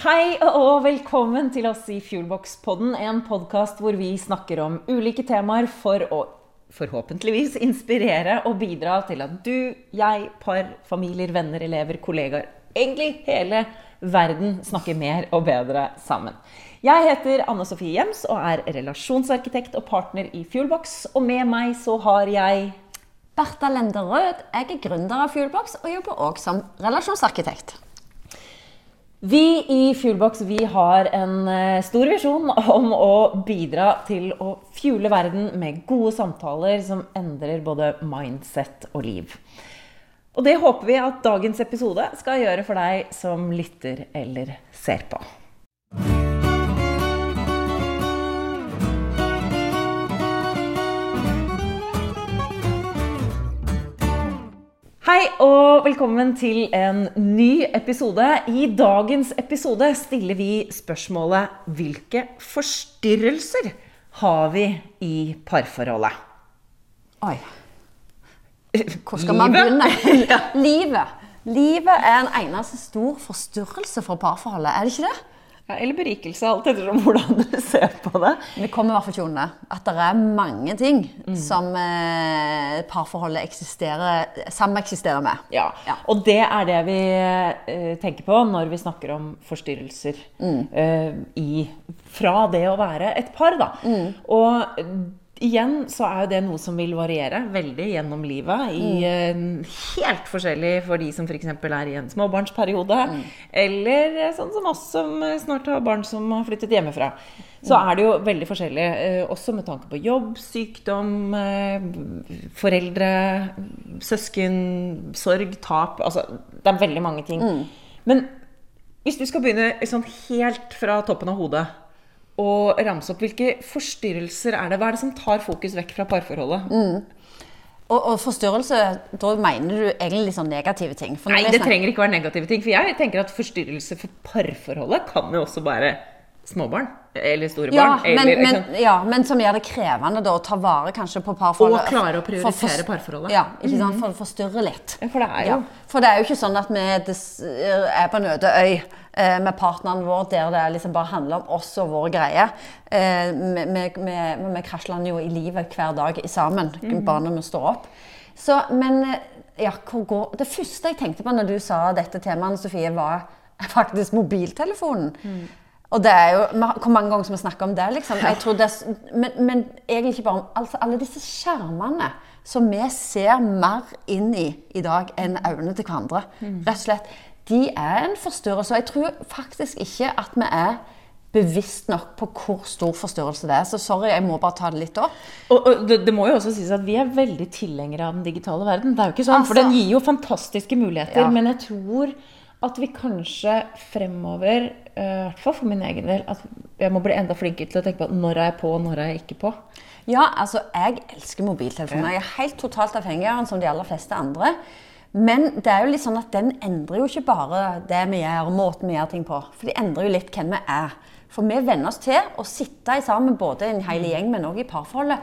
Hei og velkommen til oss i Fuelbox-podden, en podkast hvor vi snakker om ulike temaer for å forhåpentligvis inspirere og bidra til at du, jeg, par, familier, venner, elever, kollegaer, egentlig hele verden snakker mer og bedre sammen. Jeg heter Anne Sofie Jems og er relasjonsarkitekt og partner i Fuelbox. Og med meg så har jeg Bertha Lenderød. Jeg er gründer av Fuelbox og jobber også som relasjonsarkitekt. Vi i Fuelbox vi har en eh, stor visjon om å bidra til å fuele verden med gode samtaler som endrer både mindset og liv. Og det håper vi at dagens episode skal gjøre for deg som lytter eller ser på. Hei og velkommen til en ny episode. I dagens episode stiller vi spørsmålet hvilke forstyrrelser har vi i parforholdet? Oi. Hvor skal man begynne? Livet. Livet er en eneste stor forstyrrelse for parforholdet, er det ikke det? Ja, eller berikelse, alt ettersom hvordan du ser på det. Vi kommer i hvert fall ikke unna at det er mange ting mm. som eh, parforholdet eksisterer, sameksisterer med. Ja. ja. og det er det vi eh, tenker på når vi snakker om forstyrrelser mm. eh, i, fra det å være et par. Da. Mm. Og igjen så er jo det noe som vil variere veldig gjennom livet. I, mm. uh, helt forskjellig for de som f.eks. er i en småbarnsperiode. Mm. Eller uh, sånn som oss som uh, snart har barn som har flyttet hjemmefra. Så mm. er det jo veldig forskjellig. også med tanke på jobb, sykdom, foreldre, søsken, sorg, tap. Altså det er veldig mange ting. Mm. Men hvis du skal begynne sånn helt fra toppen av hodet og ramse opp hvilke forstyrrelser er det? Hva er det som tar fokus vekk fra parforholdet? Mm. Og, og, forstyrrelse, da mener du egentlig sånn negative ting? Nei, det trenger ikke være negative ting. For jeg tenker at forstyrrelse for parforholdet kan jo også være småbarn. Eller store ja, barn. Eller, men, ja, men som gjør det krevende da, å ta vare kanskje på parforholdet. Og klare å prioritere for, for, parforholdet. Ja, ikke sant? For å forstyrre litt. Ja, for det er jo. Ja, for det er jo ikke sånn at vi er på en øde øy med partneren vår der det liksom bare handler om oss og våre greier. Eh, vi krasjer jo i livet hver dag sammen, mm. bare når vi står opp. Så, men eh, ja, Det første jeg tenkte på når du sa dette temaet, Sofie, var faktisk mobiltelefonen. Mm. Og det er jo, Hvor mange ganger som vi snakker om det? liksom. Det, men, men, egentlig ikke bare om altså alle disse skjermene som vi ser mer inn i i dag enn øynene til hverandre. Mm. Rett og slett. De er en forstyrrelse. Og jeg tror faktisk ikke at vi er bevisst nok på hvor stor forstyrrelse det er. Så sorry, jeg må bare ta det litt opp. Og, og det, det, må jo også sies at vi er veldig tilhengere av den digitale verden. Det er jo ikke sånn, altså, For den gir jo fantastiske muligheter. Ja. Men jeg tror at vi kanskje fremover, eh, i hvert fall for min egen del, at jeg må bli enda flinkere til å tenke på når er jeg på, og når er jeg ikke på. Ja, altså, jeg elsker mobiltelefoner. Jeg er helt totalt avhengig av den som de aller fleste andre. Men det er jo litt sånn at den endrer jo ikke bare det vi gjør, og måten vi gjør ting på. For de endrer jo litt hvem vi er. For vi venner oss til å sitte sammen, både en hel gjeng, men òg i parforholdet.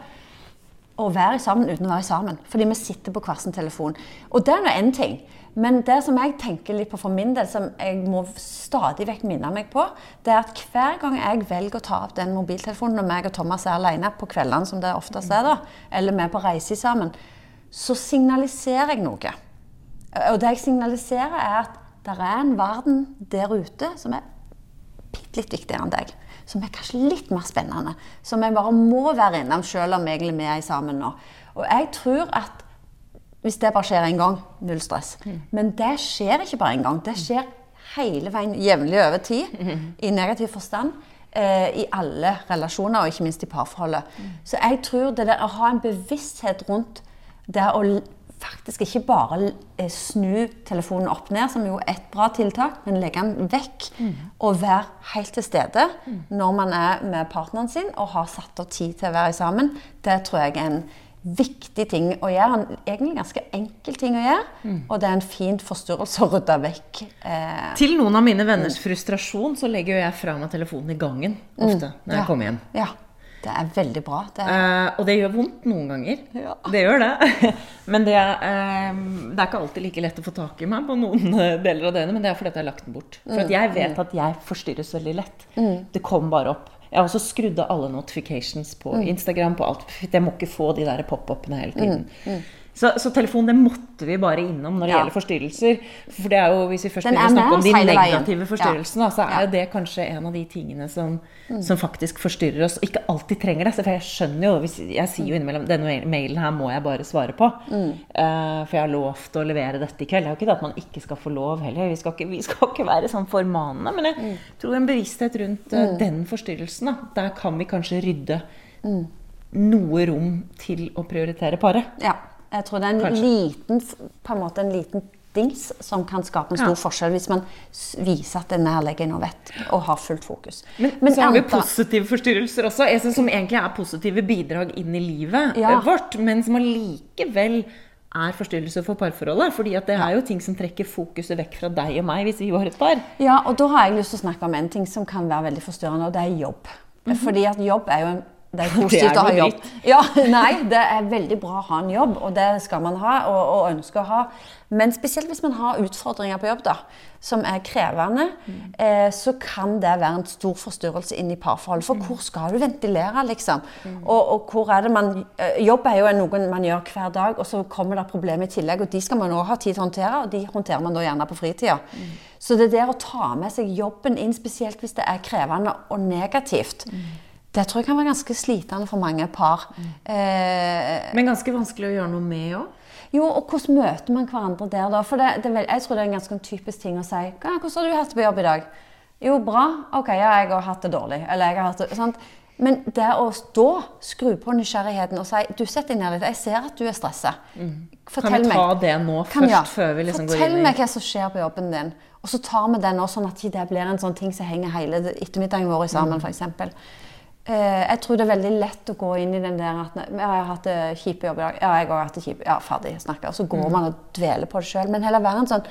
Og være sammen uten å være sammen. Fordi vi sitter på hver sin telefon. Og det er nå én ting. Men det som jeg tenker litt på for min del, som jeg må stadig vekk minne meg på, det er at hver gang jeg velger å ta opp den mobiltelefonen når meg og Thomas er alene på kveldene, som det oftest er, da, eller vi er på reise sammen, så signaliserer jeg noe. Og det jeg signaliserer, er at det er en verden der ute som er bitte litt viktigere enn deg. Som er kanskje litt mer spennende. Som jeg bare må være innom, selv om egentlig vi er sammen nå. Og jeg tror at hvis det bare skjer én gang, null stress. Mm. Men det skjer ikke bare én gang. Det skjer hele veien, jevnlig over tid, mm. i negativ forstand. Eh, I alle relasjoner, og ikke minst i parforholdet. Mm. Så jeg tror det å ha en bevissthet rundt det å faktisk ikke bare eh, snu telefonen opp ned, som jo er et bra tiltak, men legge den vekk mm. og være helt til stede mm. når man er med partneren sin og har satt av tid til å være sammen, det tror jeg er en viktig ting å gjøre. En egentlig ganske enkel ting å gjøre. Mm. Og det er en fin forstyrrelse å rydde vekk. Eh. Til noen av mine venners mm. frustrasjon så legger jo jeg fra meg telefonen i gangen ofte mm. når jeg kommer hjem. Ja. Det er veldig bra. Det er, Eh, og det gjør vondt noen ganger. Ja. Det gjør det. Men det, eh, det er ikke alltid like lett å få tak i meg på noen eh, deler av døgnet. Men det er fordi at jeg har lagt den bort. For at jeg vet at jeg forstyrres veldig lett. Det kom bare opp. Jeg har også skrudd av alle notifications på Instagram. på alt. Jeg må ikke få de der pop-upene hele tiden. Så, så telefon det måtte vi bare innom når det Ja. gjelder forstyrrelser. For det er jo, hvis vi først vil begynner å snakke om de hele veien. negative forstyrrelsene, ja. så er jo det kanskje en av de tingene som, som faktisk forstyrrer oss, og ikke alltid trenger det. For jeg skjønner jo, hvis, jeg sier jo innimellom denne mailen her må jeg bare svare på. Eh, for jeg har lovt å levere dette i kveld. Det er jo ikke det at man ikke skal få lov heller. Vi skal ikke, vi skal ikke være sånn formanende. Men jeg tror en bevissthet rundt eh, den forstyrrelsen, da, der kan vi kanskje rydde noe rom til å prioritere paret. ja, jeg tror det er en Kanskje. liten, på en måte en liten dings som kan skape en stor Ja. forskjell hvis man viser at det er nærliggende og vet og har fullt fokus. Men, så har vi positive forstyrrelser også, jeg synes som egentlig er positive bidrag inn i livet Ja. eh, vårt, men som allikevel er forstyrrelser for parforholdet. fordi at det er jo ting som trekker fokuset vekk fra deg og meg hvis vi var et par. Ja, og da har jeg lyst til å snakke om en ting som kan være veldig forstyrrende, og det er jobb. Fordi at jobb er jo en det er positivt å ha jobb. Ja, nei, det er veldig bra å ha en jobb, og det skal man ha, og, og ønske å ha. Men spesielt hvis man har utfordringer på jobb, da, som er krevende, eh, så kan det være en stor forstyrrelse inn i parforholdet. For hvor skal du ventilere, liksom? Og, og hvor er det man eh, Jobb er jo noe man gjør hver dag, og så kommer det problemer i tillegg, og de skal man òg ha tid til å håndtere, og de håndterer man da gjerne på fritida. Så det der å ta med seg jobben inn, spesielt hvis det er krevende og negativt, det tror jeg kan være ganske slitende for mange par. Eh, Men ganske vanskelig å gjøre noe med òg. jo, og hvordan møter man hverandre der, da? For det, det jeg tror det er en ganske typisk ting å si. «Hva- 'Hvordan har du hatt det på jobb i dag?' Jo, bra. Ok, ja, jeg har hatt det dårlig. Eller jeg har hatt det, sant? Men det å da skru på nysgjerrigheten og si 'Du, setter deg ned litt. Jeg ser at du er stressa. Kan vi ta det nå Kan først, ja. før vi liksom går Fortell inn i meg hva som skjer på jobben din. Og så tar vi den nå, sånn at det blir en sånn ting som henger hele ettermiddagen vår sammen, for f.eks. Eh, jeg tror det er veldig lett å gå inn i den der at ja, 'Jeg har hatt det kjipe jobb i dag.' 'Ja, jeg har hatt det kjipe. Ja, ferdig snakka. Så Mm. går man og dveler på det sjøl. Men heller være en sånn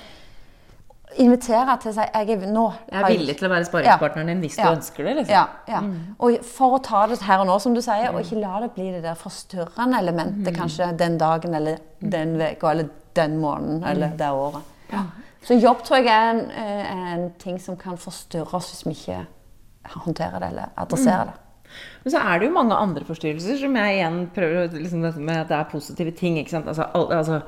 Invitere til seg 'Jeg er nå Jeg er villig til å være sparringspartneren din hvis du ønsker det. liksom. ja, ja. Og for å ta det her og nå, som du sier, og ikke la det bli det der forstyrrende elementet kanskje den dagen eller den uka eller den måneden eller det året. Så jobb tror jeg er en, eh, en ting som kan forstyrre oss hvis vi ikke håndterer det eller adresserer det. Men så er det jo mange andre forstyrrelser som jeg igjen prøver liksom dette med at det er positive ting. ikke sant? Altså, al- altså,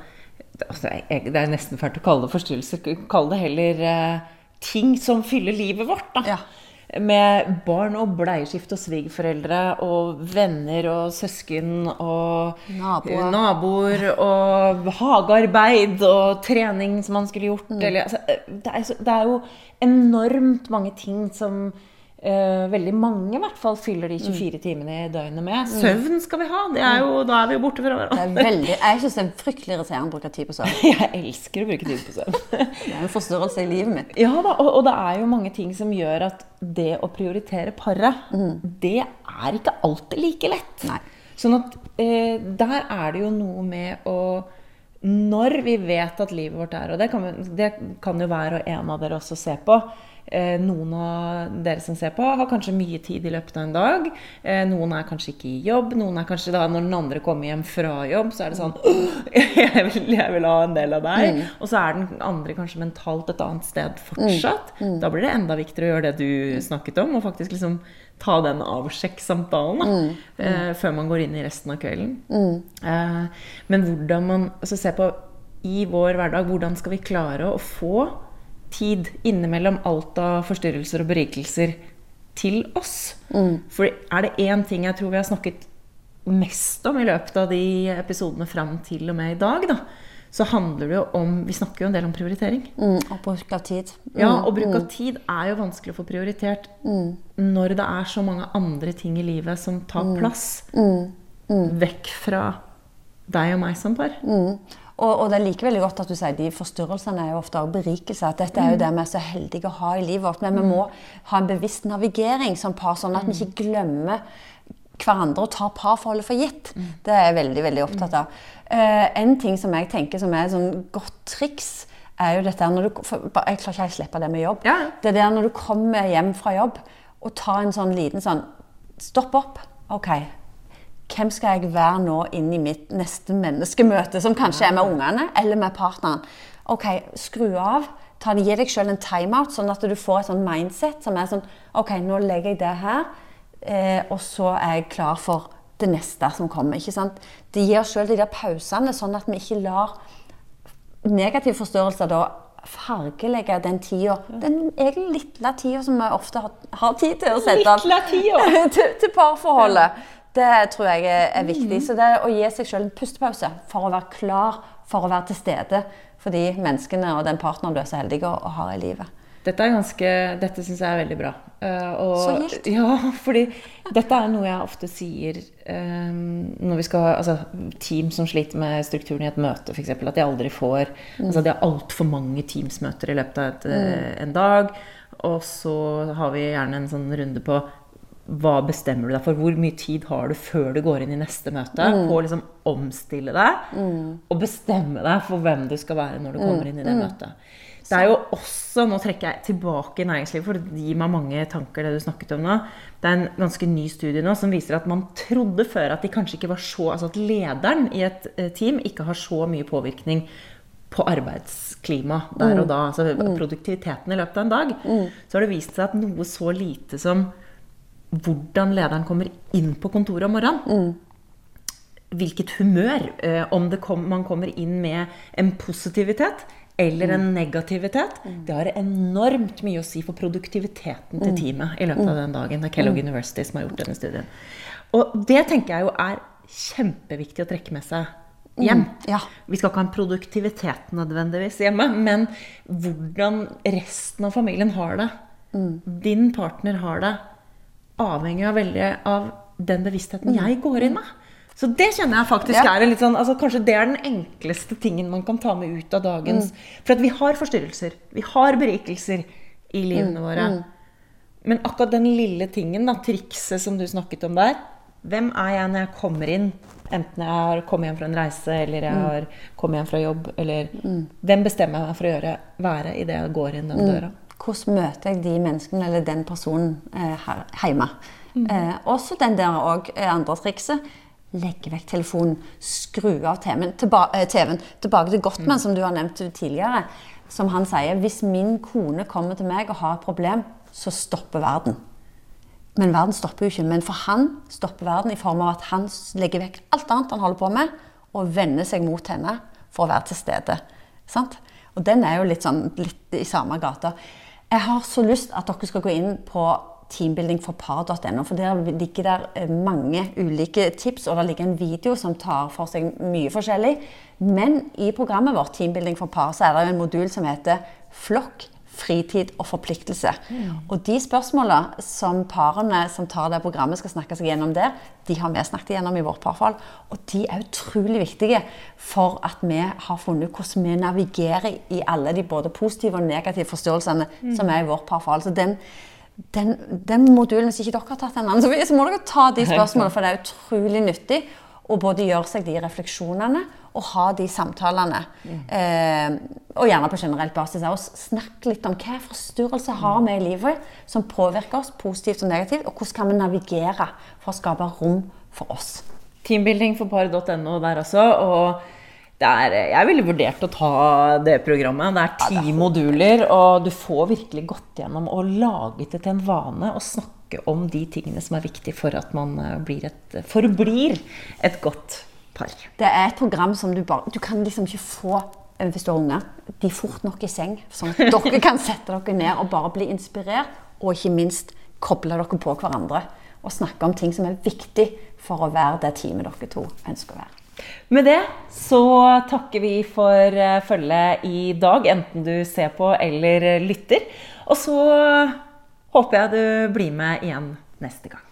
altså, det er nesten fælt å kalle det forstyrrelser. Kall det heller eh, ting som fyller livet vårt. da. Ja. Med barn og bleieskift og svigerforeldre og venner og søsken og Naboer. naboer og hagearbeid og trening som man skulle gjort. Eller, altså, det, er, det er jo enormt mange ting som eh, veldig mange i hvert fall fyller de 24 timene i døgnet med. Søvn skal vi ha! Det er jo, da er vi jo borte fra Det hverandre. er veldig, jeg syns det er fryktelig irriterende å bruke tid på søvn. Jeg elsker å bruke tid på søvn. Det er en forstørrelse i livet mitt. Ja da, og, og det er jo mange ting som gjør at det å prioritere paret, det er ikke alltid like lett. Nei. Sånn at uh, der er det jo noe med å Når vi vet at livet vårt er Og det kan, vi- det kan jo hver og en av dere også se på. Eh, noen av dere som ser på, har kanskje mye tid i løpet av en dag. Eh, noen er kanskje ikke i jobb. Noen er kanskje da Når den andre kommer hjem fra jobb, så er det sånn jeg vil, jeg vil ha en del av deg. Og så er den andre kanskje mentalt et annet sted fortsatt. Da blir det enda viktigere å gjøre det du snakket om, og faktisk liksom ta den avsjekksamtalen da, eh, før man går inn i resten av kvelden. Eh, men hvordan man altså Se på i vår hverdag, hvordan skal vi klare å få tid innimellom alt av forstyrrelser og berikelser til oss? For er det én ting jeg tror vi har snakket mest om i løpet av de episodene fram til og med i dag, da, så handler det jo om Vi snakker jo en del om prioritering. Mm, og bruk av tid. Ja, og bruk av tid er jo vanskelig å få prioritert når det er så mange andre ting i livet som tar plass vekk fra deg og meg som par. Og, og det like veldig godt at du sier de forstyrrelsene er jo ofte også berikelse. At dette er jo det vi er så heldige å ha i livet vårt. Men vi må ha en bevisst navigering som par, sånn at vi ikke glemmer hverandre og tar parforholdet for gitt. Det er jeg veldig veldig opptatt av. Uh, en ting som jeg tenker som er et sånn godt triks, er jo dette når du, Jeg klarer ikke å slippe det med jobb. Ja. Det er der når du kommer hjem fra jobb og tar en sånn liten sånn Stopp opp. OK, hvem skal jeg være nå inn i mitt neste menneskemøte, som kanskje er med ungene eller med partneren? OK, skru av. Ta, gi deg selv en timeout, sånn at du får et sånn mindset som er sånn OK, nå legger jeg det her, eh, og så er jeg klar for det neste som kommer. ikke sant? Det gir oss selv de der pausene, sånn at vi ikke lar negativ forstørrelse da fargelegge den tida. Den egentlig lille tida som vi ofte har, har tid til å sette av til, til parforholdet. Det tror jeg er, er viktig. Så det å gi seg selv en pustepause for å være klar for å være til stede for de menneskene og den partneren du er så heldig å ha i livet. Dette er ganske, dette syns jeg er veldig bra. Uh, og, så gildt. Ja, fordi dette er noe jeg ofte sier um, når vi skal altså Team som sliter med strukturen i et møte, f.eks. At de aldri får mm. altså De har altfor mange Teams-møter i løpet av et, mm. Eh, en dag. Og så har vi gjerne en sånn runde på hva bestemmer du deg for? Hvor mye tid har du før du går inn i neste møte? Mm. På å liksom omstille deg mm. og bestemme deg for hvem du skal være når du kommer mm. inn i det mm. møtet. Det er jo også, Nå trekker jeg tilbake i næringslivet, for det gir meg mange tanker. Det du snakket om nå. Det er en ganske ny studie nå som viser at man trodde før at de kanskje ikke var så, altså at lederen i et eh, team ikke har så mye påvirkning på arbeidsklima der og da. Altså produktiviteten i løpet av en dag. Så har det vist seg at noe så lite som hvordan lederen kommer inn på kontoret om morgenen. Mm. Hvilket humør. Eh, om kom, man kommer inn med en positivitet eller en mm. negativitet. Mm. Det har enormt mye å si for produktiviteten til mm. teamet i løpet av den dagen. Det er Kellogg University som har gjort denne studien. Og det tenker jeg jo er kjempeviktig å trekke med seg hjem. Ja. Vi skal ikke ha en produktivitet nødvendigvis hjemme, men hvordan resten av familien har det. Din partner har det avhenger av veldig av den bevisstheten mm. jeg går inn med. Så det kjenner jeg faktisk ja. er litt sånn, altså Kanskje det er den enkleste tingen man kan ta med ut av dagens mm. For at vi har forstyrrelser. Vi har berikelser i livene mm. våre. Mm. Men akkurat den lille tingen, da, trikset som du snakket om der Hvem er jeg når jeg kommer inn? Enten jeg har kommet hjem fra en reise, eller jeg mm. har kommet hjem fra jobb. Eller hvem bestemmer jeg meg for å gjøre, være idet jeg går inn den døra? Hvordan møter jeg de menneskene eller den personen eh, her, hjemme. Mm. Eh, også den der og, eh, andre trikset. Legge vekk telefonen, skru av TV-en. Tilba eh, TV Tilbake til Gottman, mm. som du har nevnt tidligere. Som han sier hvis min kone kommer til meg og har et problem, så stopper verden. Men verden stopper jo ikke. Men for han stopper verden i form av at han legger vekk alt annet han holder på med, og vender seg mot henne for å være til stede. Sant? Og den er jo litt, sånn, litt i samme gata. Jeg har så lyst at dere skal gå inn på teambuildingforpar.no, for der ligger der eh, mange ulike tips, og der ligger en video som tar for seg mye forskjellig. Men i programmet vårt Teambuilding for par så er det en modul som heter Flokk fritid og forpliktelse. Mm. Og de spørsmåla som parene som tar det programmet, skal snakke seg gjennom der, de har vi snakket gjennom i vårt parforhold. Og de er utrolig viktige for at vi har funnet hvordan vi navigerer i alle de både positive og negative forståelsene mm. som er i vårt parforhold. Så den, den, den, modulen, hvis ikke dere har tatt den, så, så må dere ta de spørsmålene, for det er utrolig nyttig å både gjøre seg de refleksjonene og ha de samtalene. Mm. Eh, og gjerne på generelt basis. av oss. snakke litt om hva forstyrrelser har vi i livet som påvirker oss positivt og negativt, og hvordan kan vi navigere for å skape rom for oss. Teambuilding for par.no der også. og er, jeg ville vurdert å ta det programmet. Det er ti ja, det er moduler, og du får virkelig gått gjennom og laget det til en vane å snakke om de tingene som er viktige for at man eh, et, forblir et godt par. Det er et program som du bare Du kan liksom ikke få eh, hvis du har unger. De fort nok i seng. Sånn at dere kan sette dere ned og bare bli inspirert, og ikke minst koble dere på hverandre. Og snakke om ting som er viktig for å være det teamet dere to ønsker å være. Med det så takker vi for eh, følget i dag, enten du ser på eller lytter. Og så håper jeg du blir med igjen neste gang.